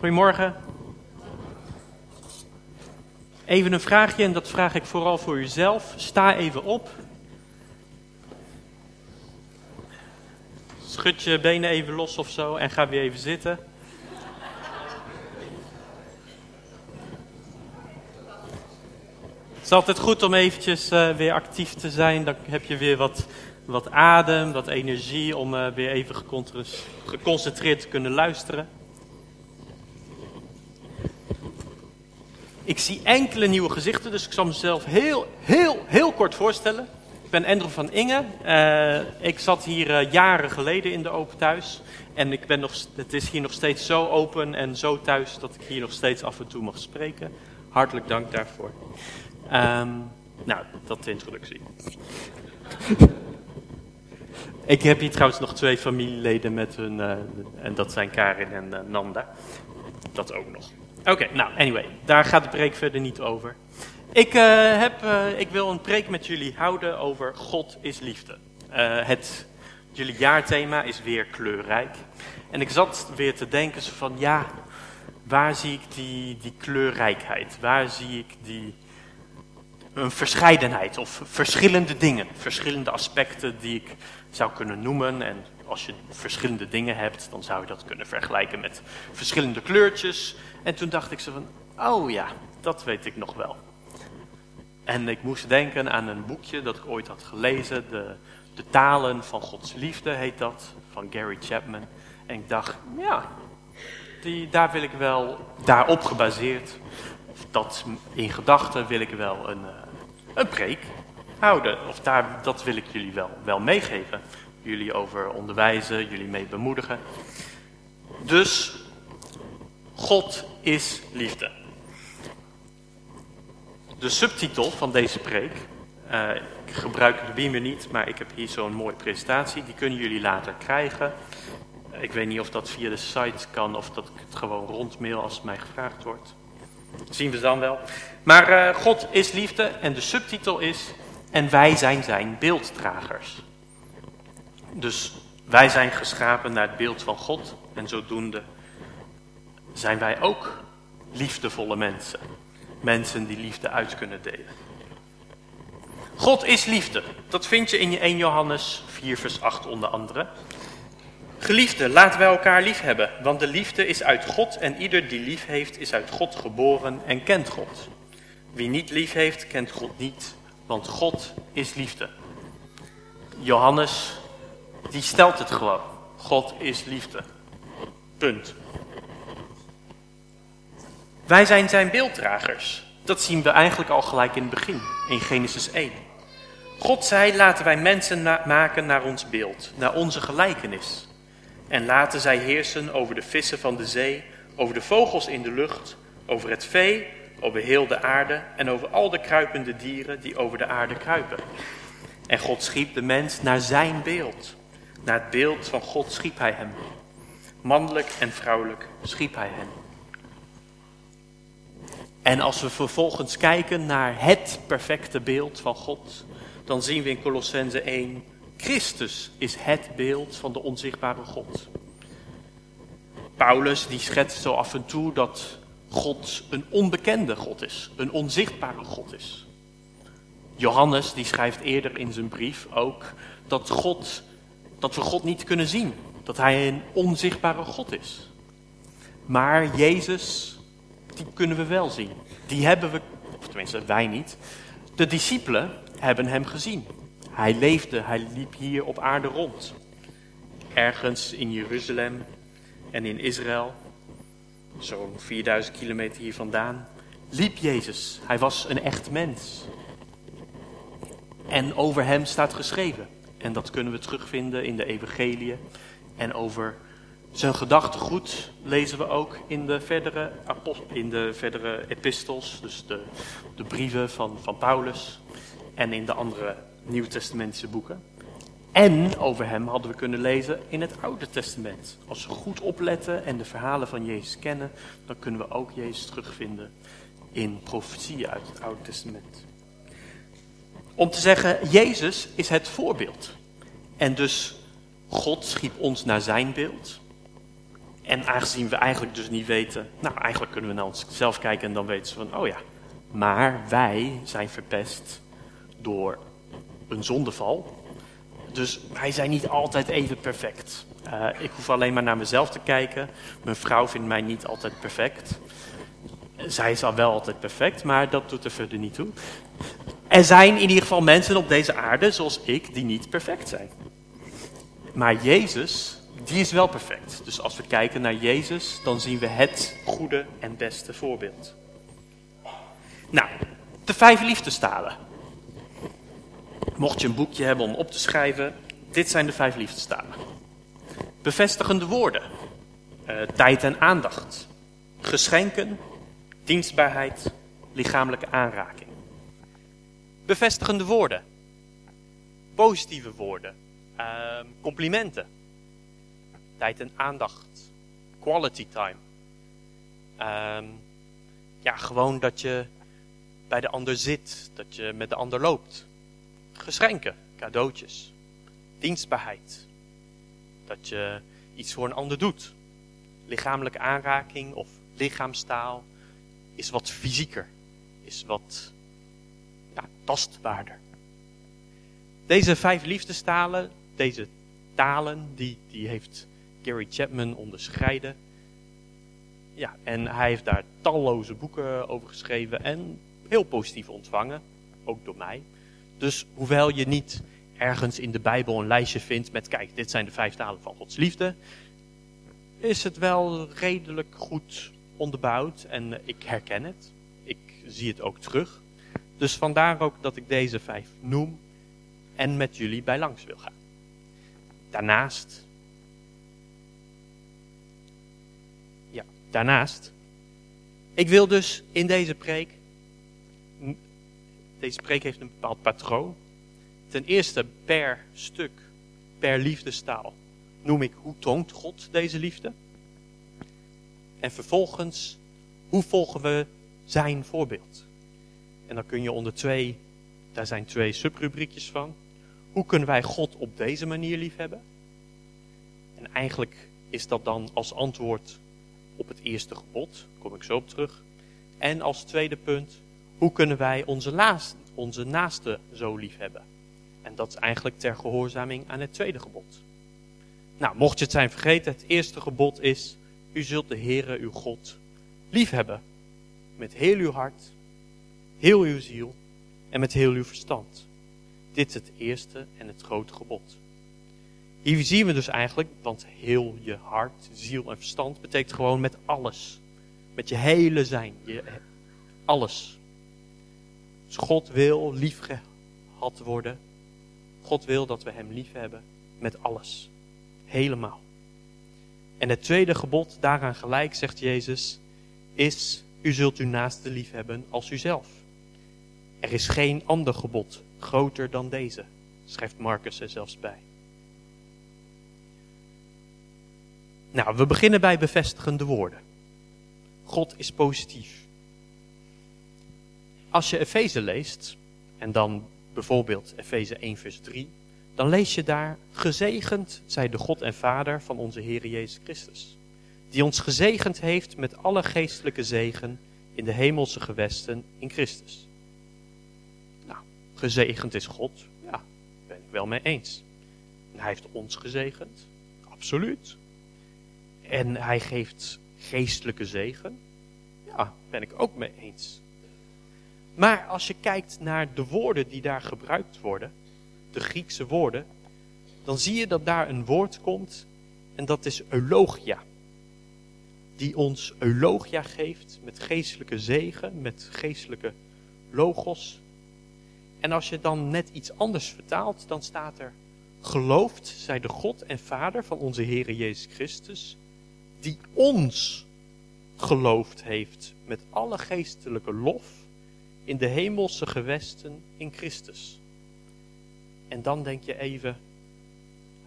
Goedemorgen. Even een vraagje en dat vraag ik vooral voor uzelf. Sta even op. Schud je benen even los of zo en ga weer even zitten. Het is altijd goed om eventjes uh, weer actief te zijn. Dan heb je weer wat, wat adem, wat energie om uh, weer even geconcentreerd te kunnen luisteren. Ik zie enkele nieuwe gezichten, dus ik zal mezelf heel, heel, heel kort voorstellen. Ik ben Andrew van Inge. Uh, ik zat hier uh, jaren geleden in de Open Thuis. En ik ben nog, het is hier nog steeds zo open en zo thuis dat ik hier nog steeds af en toe mag spreken. Hartelijk dank daarvoor. Um, nou, dat de introductie. ik heb hier trouwens nog twee familieleden met hun, uh, en dat zijn Karin en Nanda. Dat ook nog. Oké, nou, anyway, daar gaat de preek verder niet over. Ik, uh, heb, uh, ik wil een preek met jullie houden over God is liefde. Uh, het, jullie jaarthema is weer kleurrijk. En ik zat weer te denken van, ja, waar zie ik die, die kleurrijkheid? Waar zie ik die een verscheidenheid of verschillende dingen, verschillende aspecten die ik zou kunnen noemen. En als je verschillende dingen hebt, dan zou je dat kunnen vergelijken met verschillende kleurtjes. En toen dacht ik zo van, oh ja, dat weet ik nog wel. En ik moest denken aan een boekje dat ik ooit had gelezen, de, de Talen van Gods Liefde heet dat, van Gary Chapman. En ik dacht, ja, die, daar wil ik wel, daarop gebaseerd, dat in gedachten wil ik wel een, eh, een preek houden. Of daar, dat wil ik jullie wel, wel meegeven. Jullie over onderwijzen, jullie mee bemoedigen. Dus God is liefde. De subtitel van deze preek, uh, ik gebruik de beamer niet, maar ik heb hier zo'n mooie presentatie, die kunnen jullie later krijgen. Ik weet niet of dat via de site kan of dat ik het gewoon rondmail als het mij gevraagd wordt. Zien we dan wel. Maar uh, God is liefde en de subtitel is, en wij zijn zijn beelddragers. Dus wij zijn geschapen naar het beeld van God en zodoende zijn wij ook liefdevolle mensen. Mensen die liefde uit kunnen delen. God is liefde. Dat vind je in je 1 Johannes 4 vers 8 onder andere. Geliefde, laten wij elkaar lief hebben, want de liefde is uit God en ieder die lief heeft is uit God geboren en kent God. Wie niet lief heeft, kent God niet, want God is liefde. Johannes, die stelt het gewoon. God is liefde. Punt. Wij zijn zijn beelddragers. Dat zien we eigenlijk al gelijk in het begin, in Genesis 1. God zei, laten wij mensen maken naar ons beeld, naar onze gelijkenis. En laten zij heersen over de vissen van de zee, over de vogels in de lucht, over het vee, over heel de aarde en over al de kruipende dieren die over de aarde kruipen. En God schiep de mens naar zijn beeld. Naar het beeld van God schiep hij hem. Mannelijk en vrouwelijk schiep hij hen. En als we vervolgens kijken naar het perfecte beeld van God, dan zien we in Colossense 1, Christus is het beeld van de onzichtbare God. Paulus die schetst zo af en toe dat God een onbekende God is, een onzichtbare God is. Johannes die schrijft eerder in zijn brief ook dat, God, dat we God niet kunnen zien, dat hij een onzichtbare God is. Maar Jezus die kunnen we wel zien. Die hebben we, of tenminste wij niet. De discipelen hebben hem gezien. Hij leefde, hij liep hier op aarde rond. Ergens in Jeruzalem en in Israël, zo'n 4000 kilometer hier vandaan, liep Jezus. Hij was een echt mens. En over hem staat geschreven. En dat kunnen we terugvinden in de evangeliën en over zijn gedachtegoed lezen we ook in de verdere, in de verdere epistels, dus de, de brieven van, van Paulus en in de andere Nieuwtestamentische boeken. En over hem hadden we kunnen lezen in het Oude Testament. Als we goed opletten en de verhalen van Jezus kennen, dan kunnen we ook Jezus terugvinden in profetieën uit het Oude Testament. Om te zeggen, Jezus is het voorbeeld. En dus God schiep ons naar zijn beeld. En aangezien we eigenlijk dus niet weten, nou eigenlijk kunnen we naar onszelf kijken en dan weten we van, oh ja, maar wij zijn verpest door een zondeval. Dus wij zijn niet altijd even perfect. Uh, ik hoef alleen maar naar mezelf te kijken. Mijn vrouw vindt mij niet altijd perfect. Zij is al wel altijd perfect, maar dat doet er verder niet toe. Er zijn in ieder geval mensen op deze aarde, zoals ik, die niet perfect zijn. Maar Jezus, die is wel perfect. Dus als we kijken naar Jezus, dan zien we het goede en beste voorbeeld. Nou, de vijf liefdestalen. Mocht je een boekje hebben om op te schrijven, dit zijn de vijf liefdestalen. Bevestigende woorden, uh, tijd en aandacht, geschenken, dienstbaarheid, lichamelijke aanraking. Bevestigende woorden, positieve woorden, uh, complimenten, tijd en aandacht, quality time. Uh, ja, gewoon dat je bij de ander zit, dat je met de ander loopt. Geschenken, cadeautjes, dienstbaarheid, dat je iets voor een ander doet. Lichamelijke aanraking of lichaamstaal is wat fysieker, is wat ja, tastbaarder. Deze vijf liefdestalen, deze talen, die, die heeft Gary Chapman onderscheiden. Ja, en hij heeft daar talloze boeken over geschreven en heel positief ontvangen, ook door mij. Dus hoewel je niet ergens in de Bijbel een lijstje vindt met, kijk, dit zijn de vijf talen van Gods liefde, is het wel redelijk goed onderbouwd en ik herken het. Ik zie het ook terug. Dus vandaar ook dat ik deze vijf noem en met jullie bij langs wil gaan. Daarnaast, ja, daarnaast, ik wil dus in deze preek, deze preek heeft een bepaald patroon. Ten eerste per stuk, per liefdestaal, noem ik hoe toont God deze liefde. En vervolgens, hoe volgen we zijn voorbeeld? En dan kun je onder twee, daar zijn twee subrubriekjes van. Hoe kunnen wij God op deze manier liefhebben? En eigenlijk is dat dan als antwoord op het eerste gebod, kom ik zo op terug. En als tweede punt, hoe kunnen wij onze, onze naaste zo liefhebben? En dat is eigenlijk ter gehoorzaming aan het tweede gebod. Nou, mocht je het zijn vergeten, het eerste gebod is, u zult de Heere uw God liefhebben. Met heel uw hart, heel uw ziel en met heel uw verstand. Dit is het eerste en het grote gebod. Hier zien we dus eigenlijk, want heel je hart, ziel en verstand betekent gewoon met alles. Met je hele zijn, je, alles. Dus God wil lief gehad worden. God wil dat we hem lief hebben met alles. Helemaal. En het tweede gebod, daaraan gelijk, zegt Jezus, is, u zult uw naaste lief hebben als uzelf. Er is geen ander gebod groter dan deze, schrijft Marcus er zelfs bij. Nou, we beginnen bij bevestigende woorden. God is positief. Als je Efeze leest, en dan bijvoorbeeld Efeze 1 vers 3, dan lees je daar, gezegend zij de God en Vader van onze Heer Jezus Christus, die ons gezegend heeft met alle geestelijke zegen in de hemelse gewesten in Christus. Gezegend is God, ja, ben ik wel mee eens. En hij heeft ons gezegend, absoluut. En hij geeft geestelijke zegen, ja, ben ik ook mee eens. Maar als je kijkt naar de woorden die daar gebruikt worden, de Griekse woorden, dan zie je dat daar een woord komt en dat is eulogia. Die ons eulogia geeft met geestelijke zegen, met geestelijke logos. En als je dan net iets anders vertaalt, dan staat er, gelooft zij de God en Vader van onze Heer Jezus Christus, die ons geloofd heeft met alle geestelijke lof in de hemelse gewesten in Christus. En dan denk je even,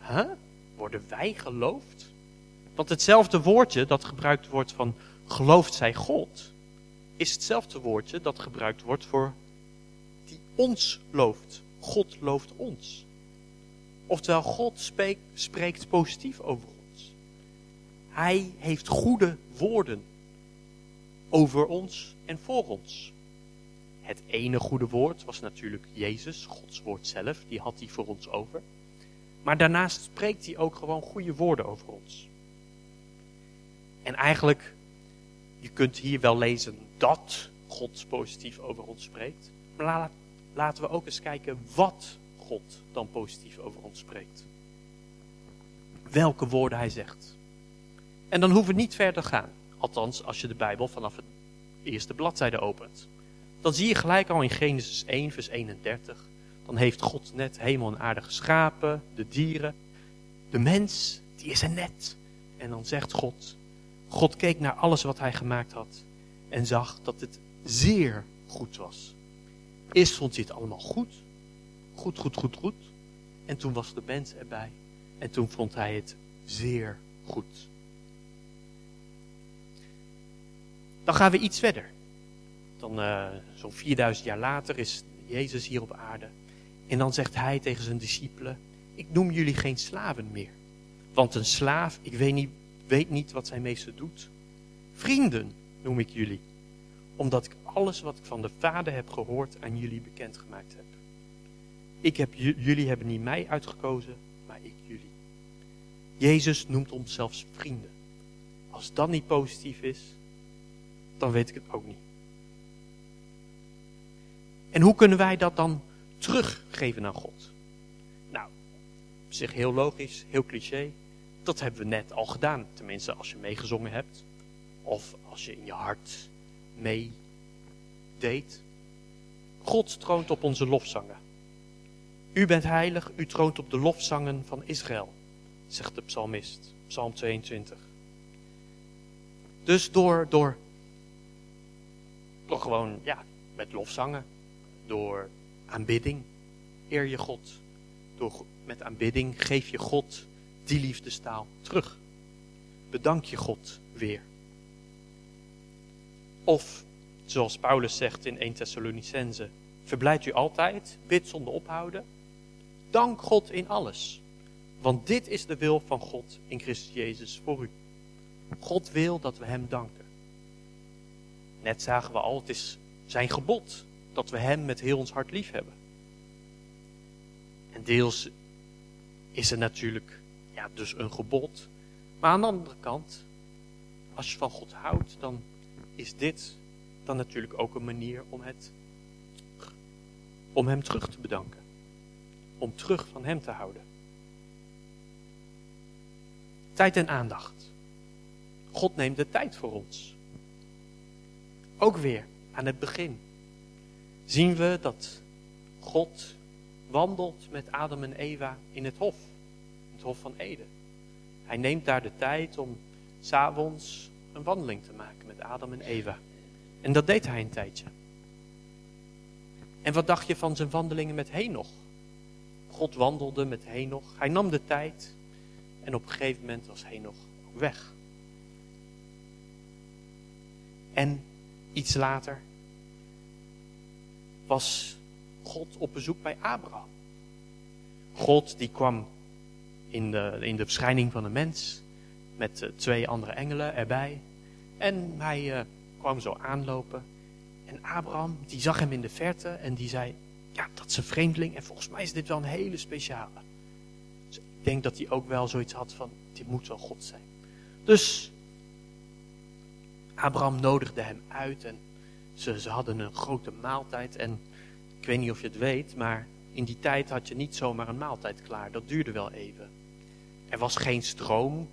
huh? Worden wij geloofd? Want hetzelfde woordje dat gebruikt wordt van gelooft zij God, is hetzelfde woordje dat gebruikt wordt voor ons looft. God looft ons. Oftewel, God spreekt, spreekt positief over ons. Hij heeft goede woorden over ons en voor ons. Het ene goede woord was natuurlijk Jezus, Gods woord zelf, die had hij voor ons over. Maar daarnaast spreekt hij ook gewoon goede woorden over ons. En eigenlijk, je kunt hier wel lezen dat God positief over ons spreekt. Maar laten we ook eens kijken wat God dan positief over ons spreekt. Welke woorden hij zegt. En dan hoeven we niet verder gaan. Althans, als je de Bijbel vanaf de eerste bladzijde opent. Dan zie je gelijk al in Genesis 1, vers 31. Dan heeft God net hemel en aarde geschapen, de dieren. De mens, die is er net. En dan zegt God, God keek naar alles wat hij gemaakt had. En zag dat het zeer goed was. Eerst vond hij het allemaal goed. Goed, goed, goed, goed. En toen was de mens erbij. En toen vond hij het zeer goed. Dan gaan we iets verder. Dan uh, zo'n 4000 jaar later is Jezus hier op aarde. En dan zegt hij tegen zijn discipelen: Ik noem jullie geen slaven meer. Want een slaaf, ik weet niet, weet niet wat zijn meester doet. Vrienden noem ik jullie. Omdat ik alles wat ik van de Vader heb gehoord aan jullie bekendgemaakt heb. Ik heb jullie hebben niet mij uitgekozen, maar ik jullie. Jezus noemt ons zelfs vrienden. Als dat niet positief is, dan weet ik het ook niet. En hoe kunnen wij dat dan teruggeven aan God? Nou, op zich heel logisch, heel cliché. Dat hebben we net al gedaan. Tenminste, als je meegezongen hebt. Of als je in je hart meedeed. God troont op onze lofzangen. U bent heilig, u troont op de lofzangen van Israël, zegt de psalmist, psalm 22. Dus door, door, door gewoon, ja, met lofzangen, door aanbidding, eer je God. Door, met aanbidding geef je God die liefdestaal terug. Bedank je God weer. Of, zoals Paulus zegt in 1 Thessalonicense, verblijd u altijd, bid zonder ophouden, Dank God in alles. Want dit is de wil van God in Christus Jezus voor u. God wil dat we Hem danken. Net zagen we al, het is zijn gebod dat we Hem met heel ons hart lief hebben. En deels is er natuurlijk ja, dus een gebod. Maar aan de andere kant, als je van God houdt, dan is dit dan natuurlijk ook een manier om, het, om Hem terug te bedanken om terug van Hem te houden. Tijd en aandacht. God neemt de tijd voor ons. Ook weer aan het begin zien we dat God wandelt met Adam en Eva in het hof, het hof van Eden. Hij neemt daar de tijd om s'avonds een wandeling te maken met Adam en Eva. En dat deed hij een tijdje. En wat dacht je van zijn wandelingen met Henoch? God wandelde met Henoch. Hij nam de tijd. En op een gegeven moment was Henoch weg. En iets later was God op bezoek bij Abraham. God die kwam in de, in de verschijning van een mens met uh, twee andere engelen erbij. En hij uh, kwam zo aanlopen. En Abraham die zag hem in de verte en die zei, ja, dat is een vreemdeling en volgens mij is dit wel een hele speciale. Dus ik denk dat hij ook wel zoiets had van, dit moet wel God zijn. Dus Abraham nodigde hem uit en ze, ze hadden een grote maaltijd. En ik weet niet of je het weet, maar in die tijd had je niet zomaar een maaltijd klaar. Dat duurde wel even. Er was geen stroom.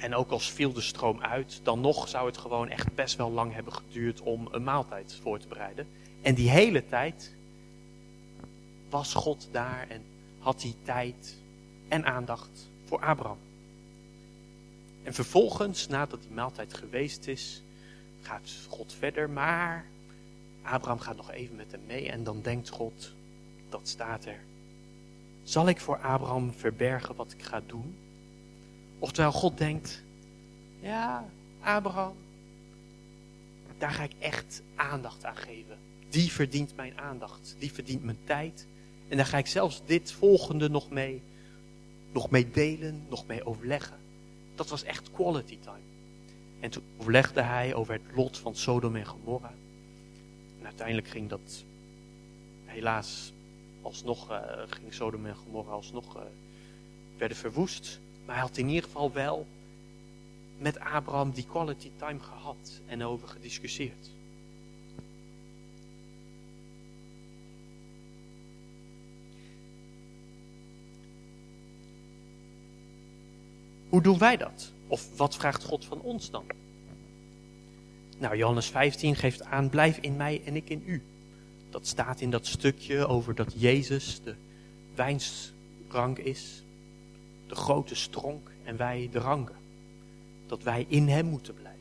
En ook als viel de stroom uit, dan nog zou het gewoon echt best wel lang hebben geduurd om een maaltijd voor te bereiden. En die hele tijd was God daar en had hij tijd en aandacht voor Abraham. En vervolgens, nadat die maaltijd geweest is, gaat God verder, maar Abraham gaat nog even met hem mee en dan denkt God, dat staat er. Zal ik voor Abraham verbergen wat ik ga doen? Oftewel, God denkt, ja, Abraham, daar ga ik echt aandacht aan geven. Die verdient mijn aandacht, die verdient mijn tijd en daar ga ik zelfs dit volgende nog mee, nog mee delen, nog mee overleggen. Dat was echt quality time. En toen overlegde hij over het lot van Sodom en Gomorra. En uiteindelijk ging dat helaas alsnog, uh, ging Sodom en Gomorra alsnog, uh, werden verwoest. Maar hij had in ieder geval wel met Abraham die quality time gehad en over gediscussieerd. Hoe doen wij dat? Of wat vraagt God van ons dan? Nou, Johannes 15 geeft aan, blijf in mij en ik in u. Dat staat in dat stukje over dat Jezus de wijnsrank is, de grote stronk en wij de ranken. Dat wij in hem moeten blijven.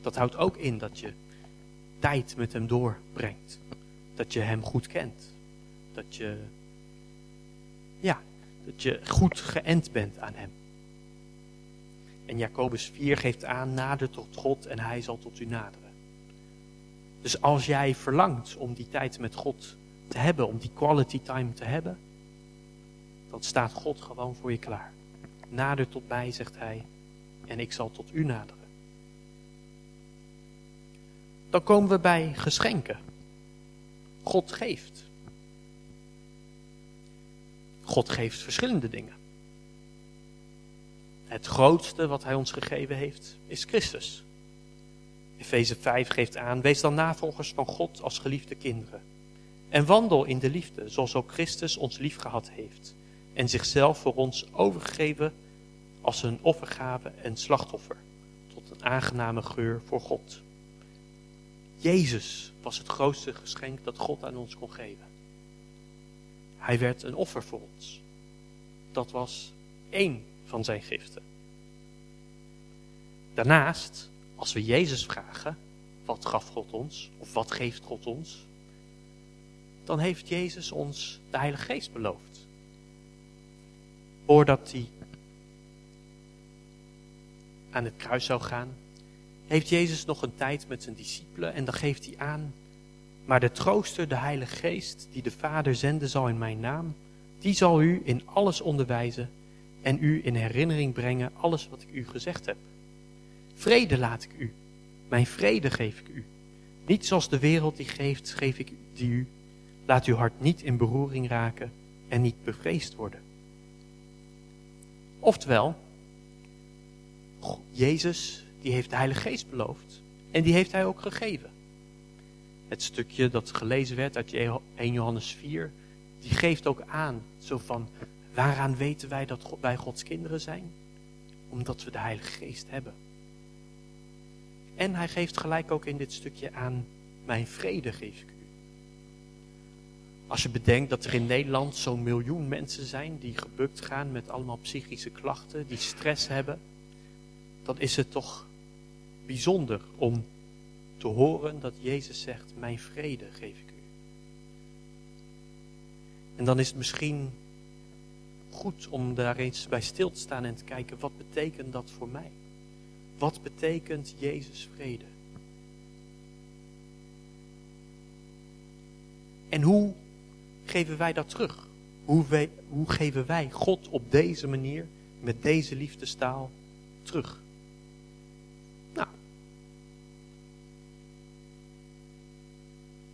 Dat houdt ook in dat je tijd met hem doorbrengt. Dat je hem goed kent. Dat je, ja, dat je goed geënt bent aan hem. En Jacobus 4 geeft aan, nader tot God en hij zal tot u naderen. Dus als jij verlangt om die tijd met God te hebben, om die quality time te hebben, dan staat God gewoon voor je klaar. Nader tot mij, zegt hij, en ik zal tot u naderen. Dan komen we bij geschenken. God geeft. God geeft verschillende dingen. Het grootste wat hij ons gegeven heeft is Christus. Efeze 5 geeft aan, wees dan navolgers van God als geliefde kinderen. En wandel in de liefde, zoals ook Christus ons lief gehad heeft. En zichzelf voor ons overgegeven als een offergave en slachtoffer. Tot een aangename geur voor God. Jezus was het grootste geschenk dat God aan ons kon geven. Hij werd een offer voor ons. Dat was één van zijn giften. Daarnaast, als we Jezus vragen, wat gaf God ons, of wat geeft God ons, dan heeft Jezus ons de Heilige Geest beloofd. Voordat hij aan het kruis zou gaan, heeft Jezus nog een tijd met zijn discipelen en dan geeft hij aan, maar de trooster, de Heilige Geest, die de Vader zenden zal in mijn naam, die zal u in alles onderwijzen en u in herinnering brengen alles wat ik u gezegd heb. Vrede laat ik u, mijn vrede geef ik u. Niet zoals de wereld die geeft, geef ik die u. Laat uw hart niet in beroering raken en niet bevreesd worden. Oftewel, Jezus die heeft de Heilige Geest beloofd en die heeft hij ook gegeven. Het stukje dat gelezen werd uit 1 Johannes 4, die geeft ook aan, zo van, waaraan weten wij dat wij Gods kinderen zijn? Omdat we de Heilige Geest hebben. En hij geeft gelijk ook in dit stukje aan, mijn vrede geef ik. Als je bedenkt dat er in Nederland zo'n miljoen mensen zijn die gebukt gaan met allemaal psychische klachten, die stress hebben, dan is het toch bijzonder om te horen dat Jezus zegt, mijn vrede geef ik u. En dan is het misschien goed om daar eens bij stil te staan en te kijken, wat betekent dat voor mij? Wat betekent Jezus vrede? En hoe geven wij dat terug? Hoe, hoe geven wij God op deze manier, met deze liefdestaal, terug? Nou,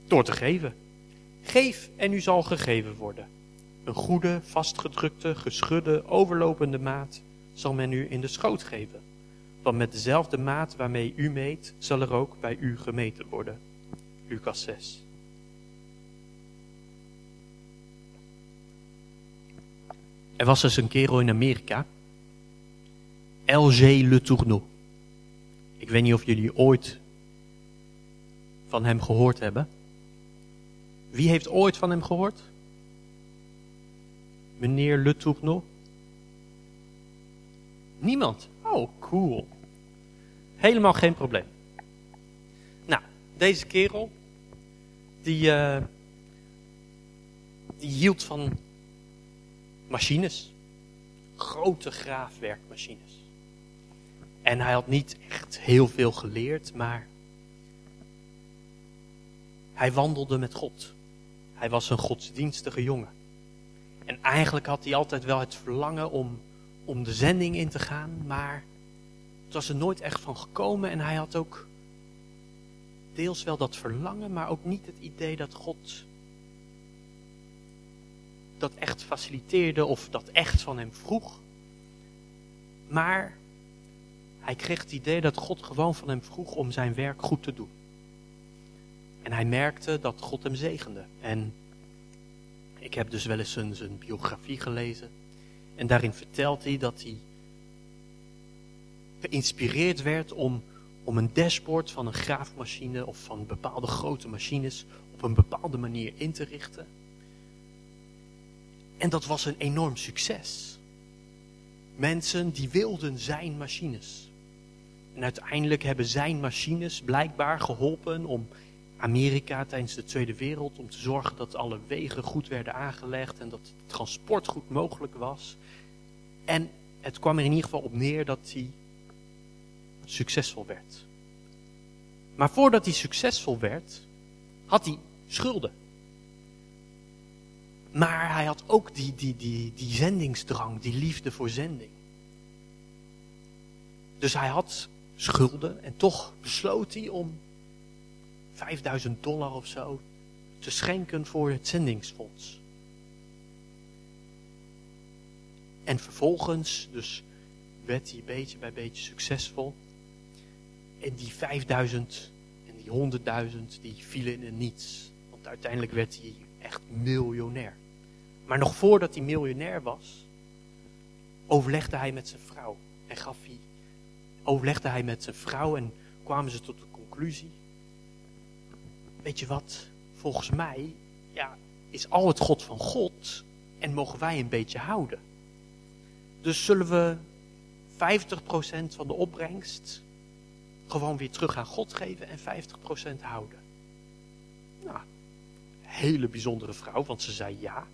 door te geven. Geef en u zal gegeven worden. Een goede, vastgedrukte, geschudde, overlopende maat zal men u in de schoot geven. Want met dezelfde maat waarmee u meet, zal er ook bij u gemeten worden. Lucas 6. Er was eens een kerel in Amerika. LG Le Tourneau. Ik weet niet of jullie ooit van hem gehoord hebben. Wie heeft ooit van hem gehoord? Meneer Le Tourneau? Niemand. Oh, cool. Helemaal geen probleem. Nou, deze kerel, die, uh, die hield van machines. Grote graafwerkmachines. En hij had niet echt heel veel geleerd, maar hij wandelde met God. Hij was een godsdienstige jongen. En eigenlijk had hij altijd wel het verlangen om om de zending in te gaan, maar het was er nooit echt van gekomen en hij had ook deels wel dat verlangen, maar ook niet het idee dat God dat echt faciliteerde of dat echt van hem vroeg. Maar hij kreeg het idee dat God gewoon van hem vroeg om zijn werk goed te doen. En hij merkte dat God hem zegende. En ik heb dus wel eens zijn, biografie gelezen. En daarin vertelt hij dat hij geïnspireerd werd om, om een dashboard van een graafmachine of van bepaalde grote machines op een bepaalde manier in te richten. En dat was een enorm succes. Mensen die wilden zijn machines. En uiteindelijk hebben zijn machines blijkbaar geholpen om Amerika tijdens de Tweede Wereld om te zorgen dat alle wegen goed werden aangelegd en dat het transport goed mogelijk was. En het kwam er in ieder geval op neer dat hij succesvol werd. Maar voordat hij succesvol werd, had hij schulden. Maar hij had ook die, die, die, die zendingsdrang, die liefde voor zending. Dus hij had schulden en toch besloot hij om 5000 dollar of zo te schenken voor het zendingsfonds. En vervolgens, dus werd hij beetje bij beetje succesvol. En die 5000 en die 100.000 die vielen in het niets. Want uiteindelijk werd hij echt miljonair. Maar nog voordat hij miljonair was, overlegde hij met zijn vrouw. En gaf hij, overlegde hij met zijn vrouw en kwamen ze tot de conclusie. Weet je wat, volgens mij ja, is al het God van God en mogen wij een beetje houden. Dus zullen we 50% van de opbrengst gewoon weer terug aan God geven en 50% houden. Nou, hele bijzondere vrouw, want ze zei ja.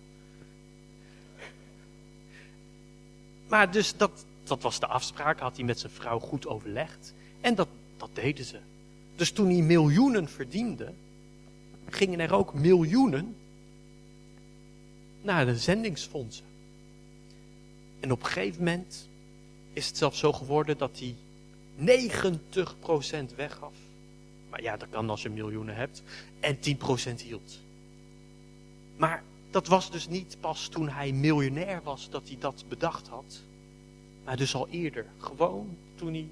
Maar dus dat, dat was de afspraak, had hij met zijn vrouw goed overlegd. En dat, dat deden ze. Dus toen hij miljoenen verdiende, gingen er ook miljoenen naar de zendingsfondsen. En op een gegeven moment is het zelfs zo geworden dat hij 90% weggaf. Maar ja, dat kan als je miljoenen hebt. En 10% hield. Maar dat was dus niet pas toen hij miljonair was dat hij dat bedacht had. Maar dus al eerder. Gewoon toen hij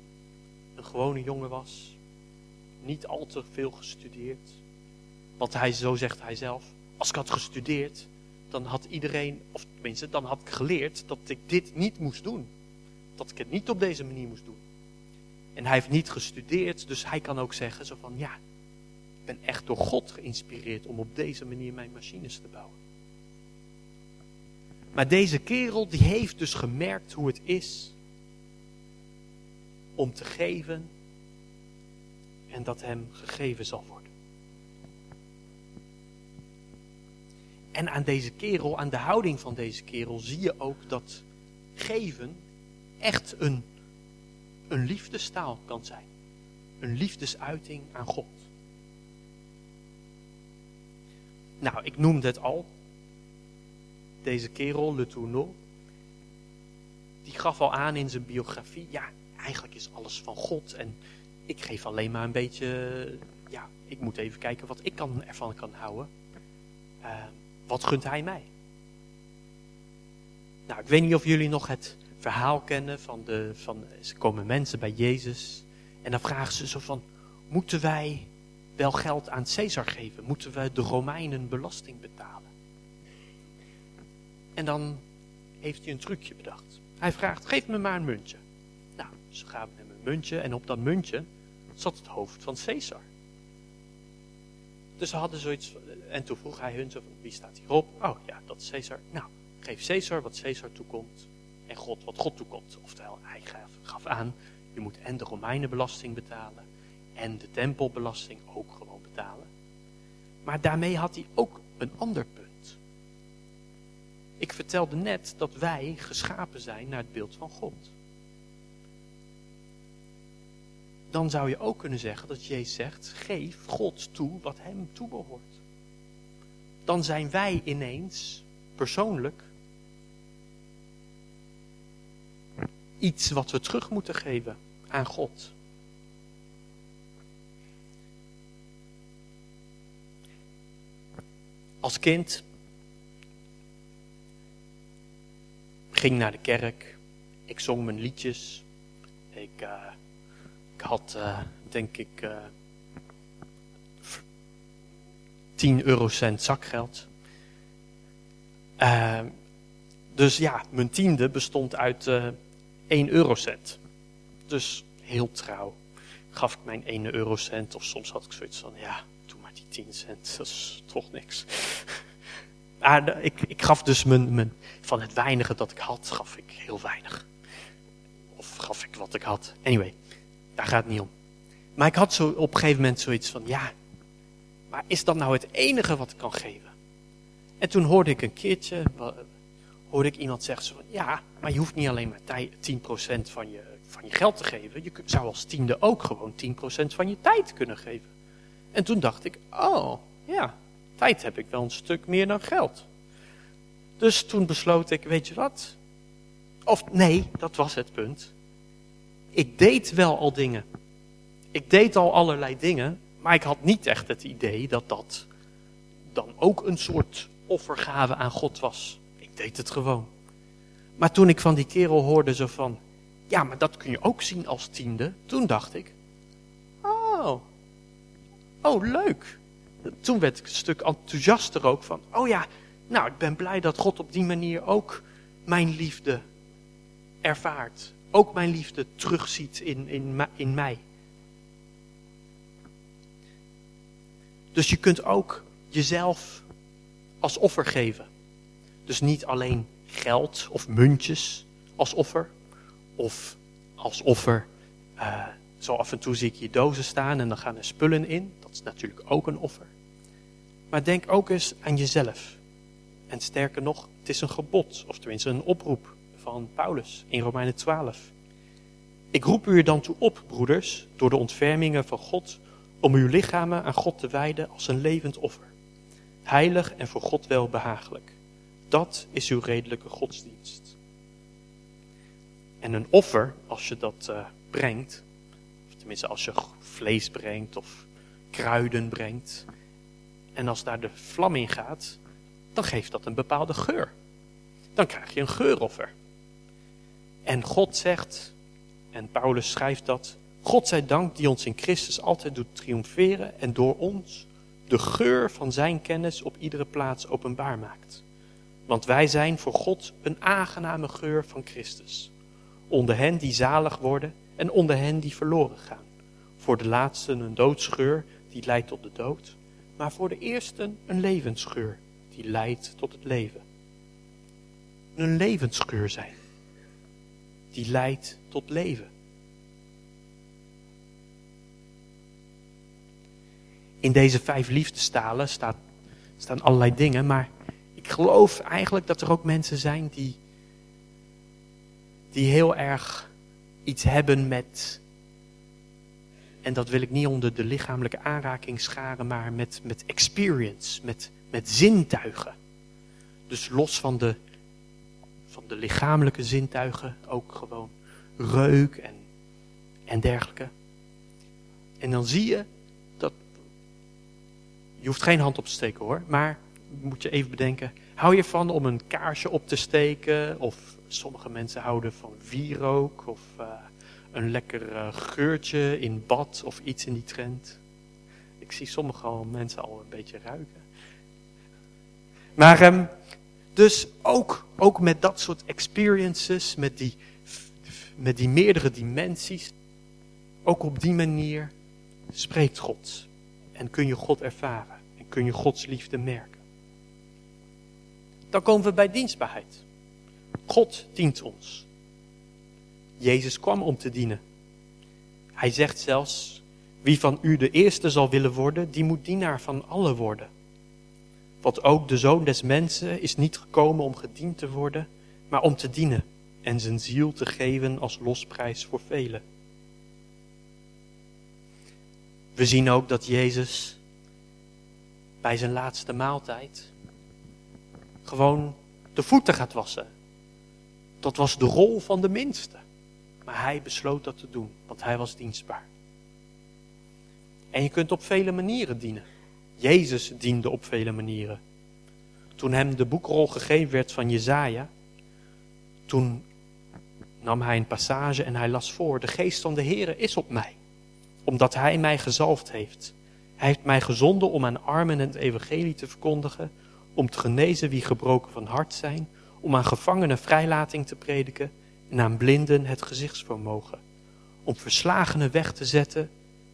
een gewone jongen was. Niet al te veel gestudeerd. Want hij, zo zegt hij zelf, als ik had gestudeerd, dan had iedereen, of tenminste, dan had ik geleerd dat ik dit niet moest doen. Dat ik het niet op deze manier moest doen. En hij heeft niet gestudeerd, dus hij kan ook zeggen zo van, ja, ik ben echt door God geïnspireerd om op deze manier mijn machines te bouwen. Maar deze kerel, die heeft dus gemerkt hoe het is om te geven en dat hem gegeven zal worden. En aan deze kerel, aan de houding van deze kerel, zie je ook dat geven echt een, een liefdestaal kan zijn. Een liefdesuiting aan God. Nou, ik noemde het al. Deze kerel, Le Tourneau, die gaf al aan in zijn biografie, ja, eigenlijk is alles van God en ik geef alleen maar een beetje, ja, ik moet even kijken wat ik kan, ervan kan houden. Uh, wat gunt hij mij? Nou, ik weet niet of jullie nog het verhaal kennen van de, van, ze komen mensen bij Jezus en dan vragen ze zo van, moeten wij wel geld aan Caesar geven? Moeten we de Romeinen belasting betalen? En dan heeft hij een trucje bedacht. Hij vraagt, geef me maar een muntje. Nou, ze gaven hem een muntje en op dat muntje zat het hoofd van Caesar. Dus ze hadden zoiets, en toen vroeg hij hun wie staat hierop? Oh ja, dat is Caesar. Nou, geef Caesar wat Caesar toekomt en God wat God toekomt. Oftewel, hij gaf aan, je moet en de Romeinenbelasting betalen en de tempelbelasting ook gewoon betalen. Maar daarmee had hij ook een ander punt. Ik vertelde net dat wij geschapen zijn naar het beeld van God. dan zou je ook kunnen zeggen dat Jezus zegt, geef God toe wat hem toebehoort. Dan zijn wij ineens persoonlijk iets wat we terug moeten geven aan God. Als kind ging naar de kerk, ik zong mijn liedjes, ik, uh, ik had uh, denk ik uh, 10 eurocent zakgeld. Dus ja, mijn tiende bestond uit uh, 1 eurocent. Dus heel trouw gaf ik mijn 1 eurocent. Of soms had ik zoiets van, ja, doe maar die 10 cent. Dat is toch niks. Maar ik, ik gaf dus mijn, van het weinige dat ik had, gaf ik heel weinig. Of gaf ik wat ik had. Anyway, daar gaat het niet om. Maar ik had zo op een gegeven moment zoiets van, ja, maar is dat nou het enige wat ik kan geven? En toen hoorde ik een keertje, hoorde ik iemand zeggen van, ja, maar je hoeft niet alleen maar 10% van je, van je geld te geven. Je zou als tiende ook gewoon 10% van je tijd kunnen geven. En toen dacht ik, oh, ja, tijd heb ik wel een stuk meer dan geld. Dus toen besloot ik, weet je wat? Of nee, dat was het punt. Ik deed wel al dingen. Ik deed al allerlei dingen, maar ik had niet echt het idee dat dat dan ook een soort offergave aan God was. Ik deed het gewoon. Maar toen ik van die kerel hoorde zo van, ja, maar dat kun je ook zien als tiende, toen dacht ik, oh, oh leuk. Toen werd ik een stuk enthousiaster ook van, oh ja, nou, ik ben blij dat God op die manier ook mijn liefde ervaart. Ook mijn liefde terugziet in, in, in mij. Dus je kunt ook jezelf als offer geven. Dus niet alleen geld of muntjes als offer. Of als offer, uh, zo af en toe zie ik je dozen staan en dan gaan er spullen in. Dat is natuurlijk ook een offer. Maar denk ook eens aan jezelf. En sterker nog, het is een gebod, of tenminste een oproep van Paulus in Romeinen 12. Ik roep u er dan toe op, broeders, door de ontfermingen van God, om uw lichamen aan God te wijden als een levend offer. Heilig en voor God wel behagelijk. Dat is uw redelijke godsdienst. En een offer, als je dat uh, brengt, of tenminste als je vlees brengt of kruiden brengt, en als daar de vlam in gaat, dan geeft dat een bepaalde geur. Dan krijg je een geuroffer. En God zegt, en Paulus schrijft dat, God zij dank die ons in Christus altijd doet triomferen en door ons de geur van zijn kennis op iedere plaats openbaar maakt. Want wij zijn voor God een aangename geur van Christus. Onder hen die zalig worden en onder hen die verloren gaan. Voor de laatsten een doodsgeur die leidt tot de dood, maar voor de eersten een levensgeur die leidt tot het leven. Een levensgeur zijn, die leidt tot leven. In deze vijf liefdestalen staat, staan allerlei dingen, maar ik geloof eigenlijk dat er ook mensen zijn die, die heel erg iets hebben met, en dat wil ik niet onder de lichamelijke aanraking scharen, maar met, met experience, met, met zintuigen. Dus los van de, van de lichamelijke zintuigen, ook gewoon reuk en, en dergelijke. En dan zie je dat, je hoeft geen hand op te steken hoor, maar moet je even bedenken, hou je van om een kaarsje op te steken? Of sommige mensen houden van wierook of uh, een lekker uh, geurtje in bad of iets in die trend. Ik zie sommige mensen al een beetje ruiken. Maar um, dus ook, ook met dat soort experiences, met die, met die meerdere dimensies, ook op die manier spreekt God. En kun je God ervaren. En kun je Gods liefde merken. Dan komen we bij dienstbaarheid. God dient ons. Jezus kwam om te dienen. Hij zegt zelfs, wie van u de eerste zal willen worden, die moet dienaar van allen worden. Want ook de zoon des mensen is niet gekomen om gediend te worden, maar om te dienen en zijn ziel te geven als losprijs voor velen. We zien ook dat Jezus bij zijn laatste maaltijd gewoon de voeten gaat wassen. Dat was de rol van de minste. Maar hij besloot dat te doen, want hij was dienstbaar. En je kunt op vele manieren dienen. Jezus diende op vele manieren. Toen hem de boekrol gegeven werd van Jezaja, toen nam hij een passage en hij las voor. De geest van de Heere is op mij, omdat hij mij gezalfd heeft. Hij heeft mij gezonden om aan armen het evangelie te verkondigen, om te genezen wie gebroken van hart zijn, om aan gevangenen vrijlating te prediken en blinden het gezichtsvermogen, om verslagenen weg te zetten,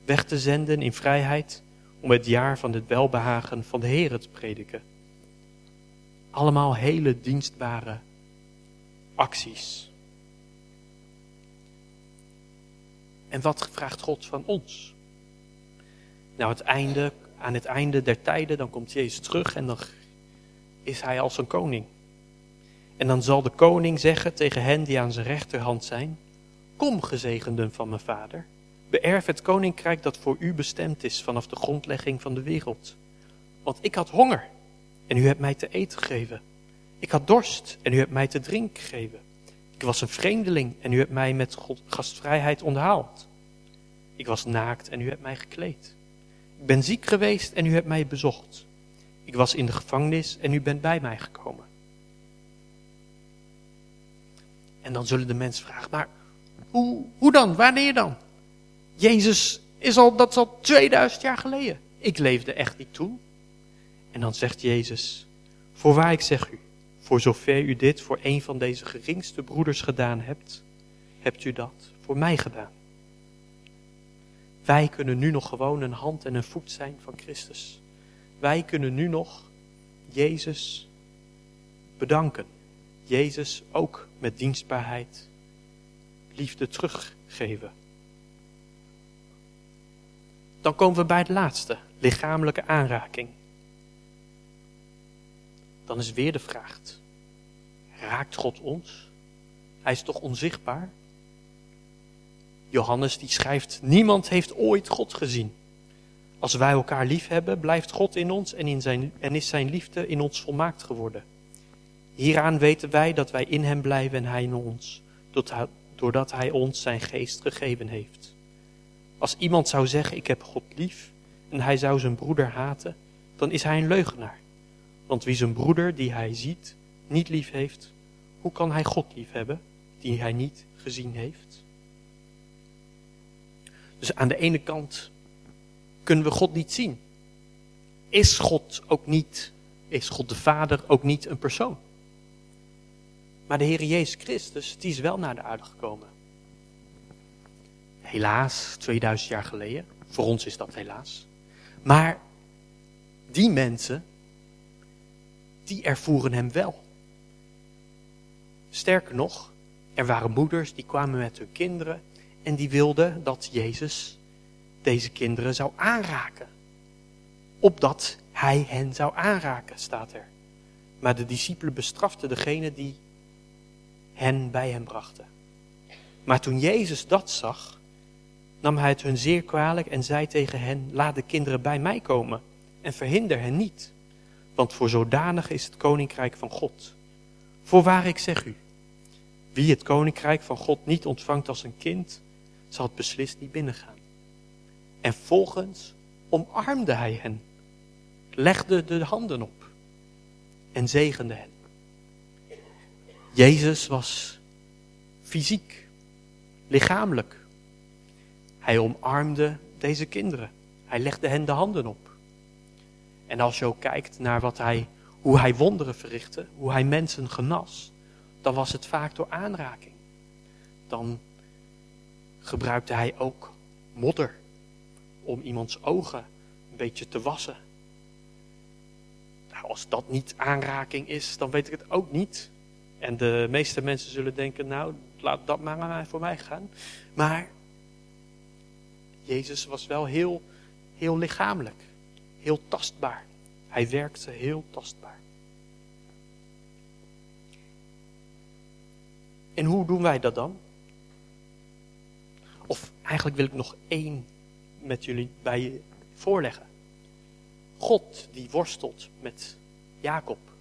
weg te zenden in vrijheid, om het jaar van het welbehagen van de Heere te prediken. Allemaal hele dienstbare acties. En wat vraagt God van ons? Nou, het einde, aan het einde der tijden, dan komt Jezus terug en dan is hij als een koning. En dan zal de koning zeggen tegen hen die aan zijn rechterhand zijn, Kom, gezegenden van mijn vader, beërf het koninkrijk dat voor u bestemd is vanaf de grondlegging van de wereld. Want ik had honger en u hebt mij te eten gegeven. Ik had dorst en u hebt mij te drinken gegeven. Ik was een vreemdeling en u hebt mij met gastvrijheid onderhaald. Ik was naakt en u hebt mij gekleed. Ik ben ziek geweest en u hebt mij bezocht. Ik was in de gevangenis en u bent bij mij gekomen. En dan zullen de mensen vragen, maar hoe, hoe dan? Wanneer dan? Jezus is al, dat is al 2000 jaar geleden. Ik leefde echt niet toen. En dan zegt Jezus, voorwaar ik zeg u, voor zover u dit voor een van deze geringste broeders gedaan hebt, hebt u dat voor mij gedaan. Wij kunnen nu nog gewoon een hand en een voet zijn van Christus. Wij kunnen nu nog Jezus bedanken. Jezus ook met dienstbaarheid liefde teruggeven. Dan komen we bij het laatste, lichamelijke aanraking. Dan is weer de vraag, raakt God ons? Hij is toch onzichtbaar? Johannes die schrijft, niemand heeft ooit God gezien. Als wij elkaar lief hebben, blijft God in ons en, in zijn, en is zijn liefde in ons volmaakt geworden. Hieraan weten wij dat wij in hem blijven en hij in ons, doordat hij ons zijn geest gegeven heeft. Als iemand zou zeggen, ik heb God lief, en hij zou zijn broeder haten, dan is hij een leugenaar. Want wie zijn broeder, die hij ziet, niet lief heeft, hoe kan hij God lief hebben, die hij niet gezien heeft? Dus aan de ene kant kunnen we God niet zien. Is God ook niet, is God de Vader ook niet een persoon? Maar de Heer Jezus Christus, die is wel naar de aarde gekomen. Helaas, 2000 jaar geleden. Voor ons is dat helaas. Maar die mensen, die ervoeren hem wel. Sterker nog, er waren moeders die kwamen met hun kinderen en die wilden dat Jezus deze kinderen zou aanraken. Opdat hij hen zou aanraken, staat er. Maar de discipelen bestraften degene die hen bij hem brachten. Maar toen Jezus dat zag, nam hij het hun zeer kwalijk en zei tegen hen, laat de kinderen bij mij komen en verhinder hen niet. Want voor zodanig is het koninkrijk van God. Voorwaar ik zeg u, wie het koninkrijk van God niet ontvangt als een kind, zal het beslist niet binnengaan. En volgens omarmde hij hen, legde de handen op en zegende hen. Jezus was fysiek, lichamelijk. Hij omarmde deze kinderen. Hij legde hen de handen op. En als je ook kijkt naar wat hij, hoe hij wonderen verrichtte, hoe hij mensen genas, dan was het vaak door aanraking. Dan gebruikte hij ook modder om iemands ogen een beetje te wassen. Nou, als dat niet aanraking is, dan weet ik het ook niet. En de meeste mensen zullen denken, nou, laat dat maar voor mij gaan. Maar Jezus was wel heel, heel lichamelijk, heel tastbaar. Hij werkte heel tastbaar. En hoe doen wij dat dan? Of eigenlijk wil ik nog één met jullie bij je voorleggen. God die worstelt met Jacob.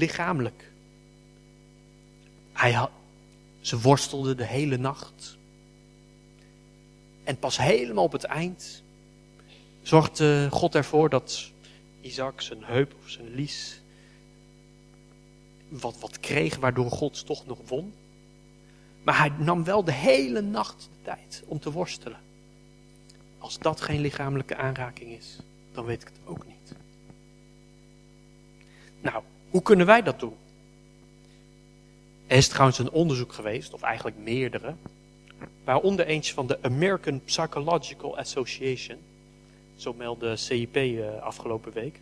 Lichamelijk. Hij had, Ze worstelden de hele nacht. En pas helemaal op het eind zorgde God ervoor dat Isaac zijn heup of zijn lies wat, wat kreeg, waardoor God toch nog won. Maar hij nam wel de hele nacht de tijd om te worstelen. Als dat geen lichamelijke aanraking is, dan weet ik het ook niet. Nou, hoe kunnen wij dat doen? Er is trouwens een onderzoek geweest, of eigenlijk meerdere, waaronder eentje van de American Psychological Association, zo meldde CIP eh, afgelopen week.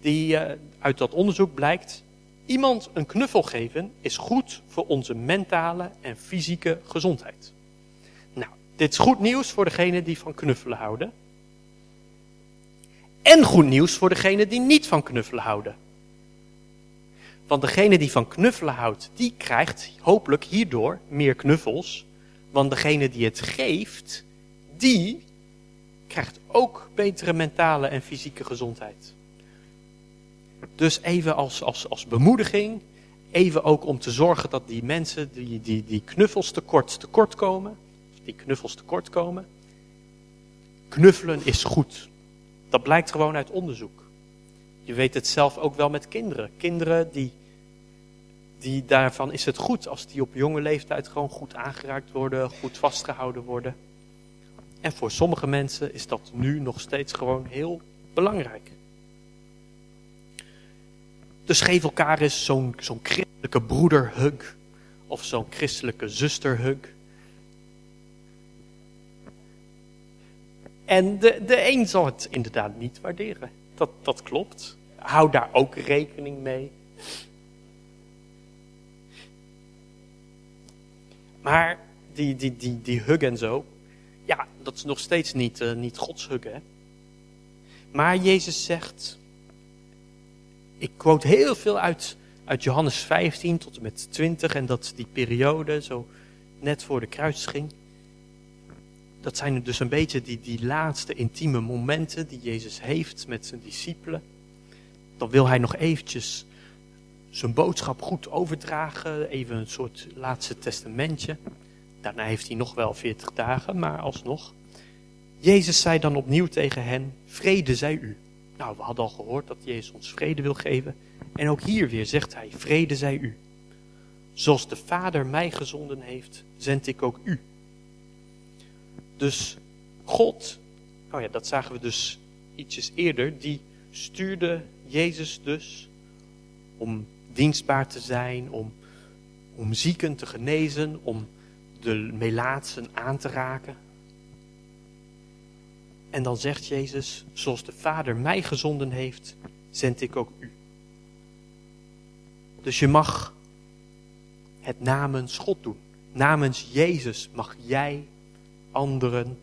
Die, uh, uit dat onderzoek blijkt, iemand een knuffel geven is goed voor onze mentale en fysieke gezondheid. Nou, dit is goed nieuws voor degenen die van knuffelen houden. En goed nieuws voor degenen die niet van knuffelen houden. Want degene die van knuffelen houdt, die krijgt hopelijk hierdoor meer knuffels. Want degene die het geeft, die krijgt ook betere mentale en fysieke gezondheid. Dus even als, als, als bemoediging, even ook om te zorgen dat die mensen die, die, die knuffels tekort, tekort komen, die knuffels tekort komen, knuffelen is goed. Dat blijkt gewoon uit onderzoek. Je weet het zelf ook wel met kinderen. Kinderen die, die daarvan is het goed als die op jonge leeftijd gewoon goed aangeraakt worden, goed vastgehouden worden. En voor sommige mensen is dat nu nog steeds gewoon heel belangrijk. Dus geef elkaar eens zo'n zo'n christelijke broederhug of zo'n christelijke zusterhug. En de, de een zal het inderdaad niet waarderen. Dat, dat klopt. Hou daar ook rekening mee. Maar die, die, die, die hug en zo, ja, dat is nog steeds niet, uh, niet Gods hug. Maar Jezus zegt, ik quote heel veel uit, uit Johannes 15 tot en met 20 en dat die periode, zo net voor de kruising. Dat zijn dus een beetje die, die laatste intieme momenten die Jezus heeft met zijn discipelen. Dan wil hij nog eventjes zijn boodschap goed overdragen, even een soort laatste testamentje. Daarna heeft hij nog wel 40 dagen, maar alsnog. Jezus zei dan opnieuw tegen hen, vrede zij u. Nou, we hadden al gehoord dat Jezus ons vrede wil geven. En ook hier weer zegt hij, vrede zij u. Zoals de Vader mij gezonden heeft, zend ik ook u. Dus God, nou ja, dat zagen we dus ietsjes eerder, die stuurde Jezus dus om dienstbaar te zijn, om, om zieken te genezen, om de melaatsen aan te raken. En dan zegt Jezus, zoals de Vader mij gezonden heeft, zend ik ook u. Dus je mag het namens God doen. Namens Jezus mag jij anderen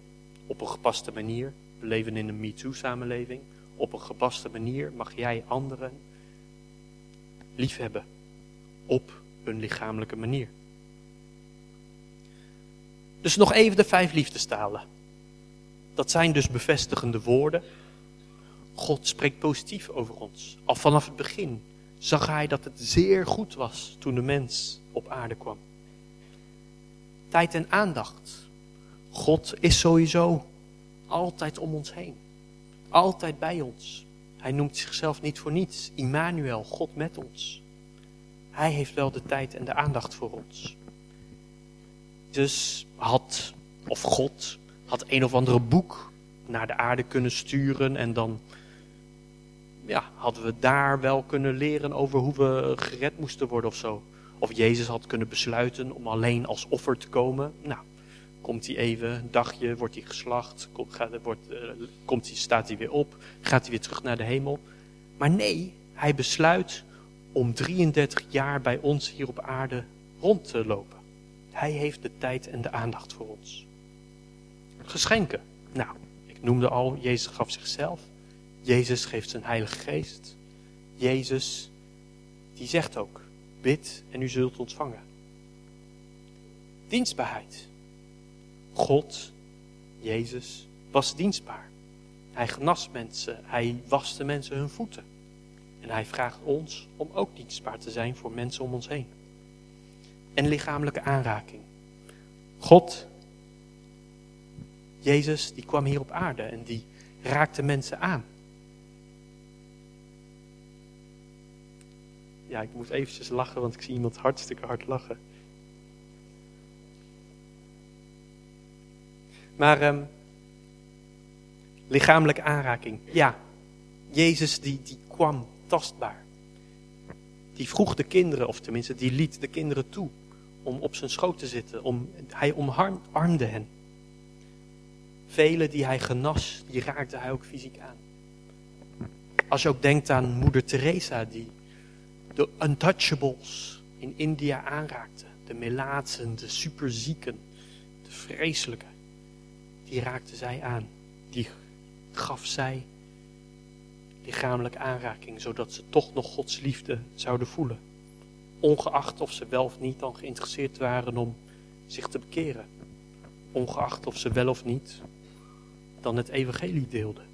op een gepaste manier, we leven in een MeToo-samenleving, op een gepaste manier mag jij anderen liefhebben op hun lichamelijke manier. Dus nog even de vijf liefdestalen. Dat zijn dus bevestigende woorden. God spreekt positief over ons. Al vanaf het begin zag hij dat het zeer goed was toen de mens op aarde kwam. Tijd en aandacht. God is sowieso altijd om ons heen. Altijd bij ons. Hij noemt zichzelf niet voor niets. Immanuel, God met ons. Hij heeft wel de tijd en de aandacht voor ons. Dus had, of God, had een of andere boek naar de aarde kunnen sturen en dan ja, hadden we daar wel kunnen leren over hoe we gered moesten worden of zo. Of Jezus had kunnen besluiten om alleen als offer te komen. Nou, komt hij even, een dagje, wordt hij geslacht, wordt, uh, komt hij, staat hij weer op, gaat hij weer terug naar de hemel. Maar nee, hij besluit om 33 jaar bij ons hier op aarde rond te lopen. Hij heeft de tijd en de aandacht voor ons. Geschenken. Nou, ik noemde al, Jezus gaf zichzelf. Jezus geeft zijn Heilige Geest. Jezus, die zegt ook, bid en u zult ontvangen. Dienstbaarheid. God, Jezus, was dienstbaar. Hij genas mensen, hij waste mensen hun voeten. En hij vraagt ons om ook dienstbaar te zijn voor mensen om ons heen. en lichamelijke aanraking. God, Jezus, die kwam hier op aarde en die raakte mensen aan. Ja, ik moet eventjes lachen, want ik zie iemand hartstikke hard lachen. Maar um, lichamelijke aanraking, ja. Jezus die, die kwam tastbaar. Die vroeg de kinderen, of tenminste die liet de kinderen toe om op zijn schoot te zitten. Om, hij omarmde hen. Velen die hij genas, die raakte hij ook fysiek aan. Als je ook denkt aan moeder Teresa, die de untouchables in India aanraakte. De melaatsen, de superzieken, de vreselijke. Die raakte zij aan. Die gaf zij lichamelijke aanraking, zodat ze toch nog Gods liefde zouden voelen. Ongeacht of ze wel of niet dan geïnteresseerd waren om zich te bekeren. Ongeacht of ze wel of niet dan het evangelie deelden.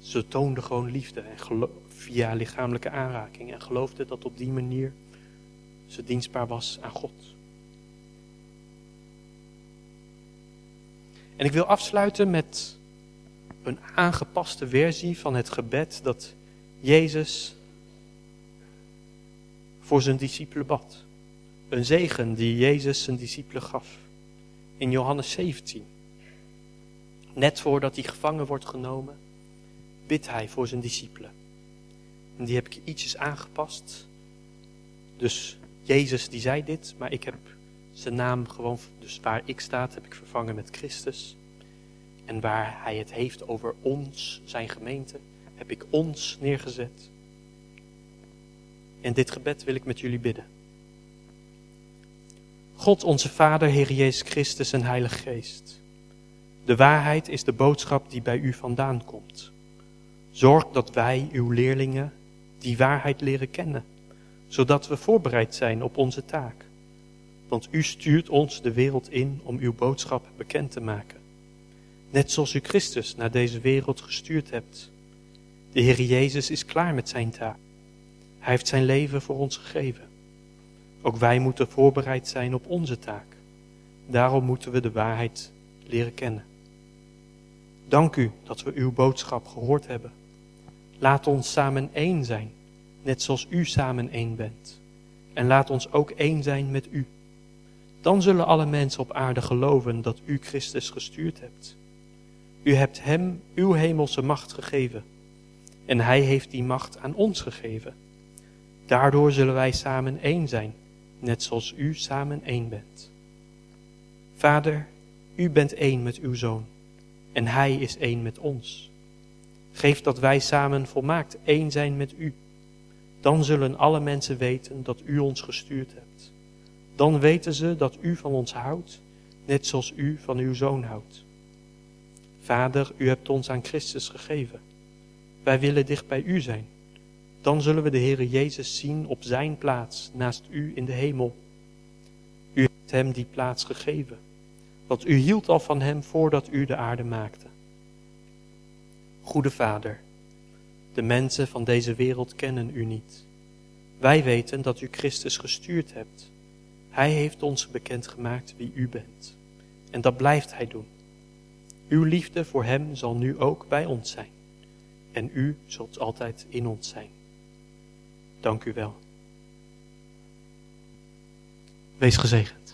Ze toonden gewoon liefde en via lichamelijke aanraking en geloofden dat op die manier ze dienstbaar was aan God. En ik wil afsluiten met een aangepaste versie van het gebed dat Jezus voor zijn discipelen bad. Een zegen die Jezus zijn discipelen gaf. In Johannes 17. Net voordat hij gevangen wordt genomen, bidt hij voor zijn discipelen. En die heb ik ietsjes aangepast. Dus Jezus die zei dit, maar ik heb zijn naam gewoon, dus waar ik staat, heb ik vervangen met Christus. En waar hij het heeft over ons, zijn gemeente, heb ik ons neergezet. En dit gebed wil ik met jullie bidden. God onze Vader, Heer Jezus Christus en Heilige Geest. De waarheid is de boodschap die bij u vandaan komt. Zorg dat wij, uw leerlingen, die waarheid leren kennen, zodat we voorbereid zijn op onze taak. Want u stuurt ons de wereld in om uw boodschap bekend te maken. Net zoals u Christus naar deze wereld gestuurd hebt. De Heer Jezus is klaar met zijn taak. Hij heeft zijn leven voor ons gegeven. Ook wij moeten voorbereid zijn op onze taak. Daarom moeten we de waarheid leren kennen. Dank u dat we uw boodschap gehoord hebben. Laat ons samen één zijn, net zoals u samen één bent. En laat ons ook één zijn met u. Dan zullen alle mensen op aarde geloven dat u Christus gestuurd hebt. U hebt hem uw hemelse macht gegeven. En hij heeft die macht aan ons gegeven. Daardoor zullen wij samen één zijn, net zoals u samen één bent. Vader, u bent één met uw zoon en hij is één met ons. Geef dat wij samen volmaakt één zijn met u. Dan zullen alle mensen weten dat u ons gestuurd hebt. Dan weten ze dat u van ons houdt, net zoals u van uw zoon houdt. Vader, u hebt ons aan Christus gegeven. Wij willen dicht bij u zijn. Dan zullen we de Heere Jezus zien op zijn plaats naast u in de hemel. U hebt hem die plaats gegeven, want u hield al van hem voordat u de aarde maakte. Goede Vader, de mensen van deze wereld kennen u niet. Wij weten dat u Christus gestuurd hebt. Hij heeft ons bekendgemaakt wie u bent. En dat blijft hij doen. Uw liefde voor hem zal nu ook bij ons zijn. En u zult altijd in ons zijn. Dank u wel. Wees gezegend.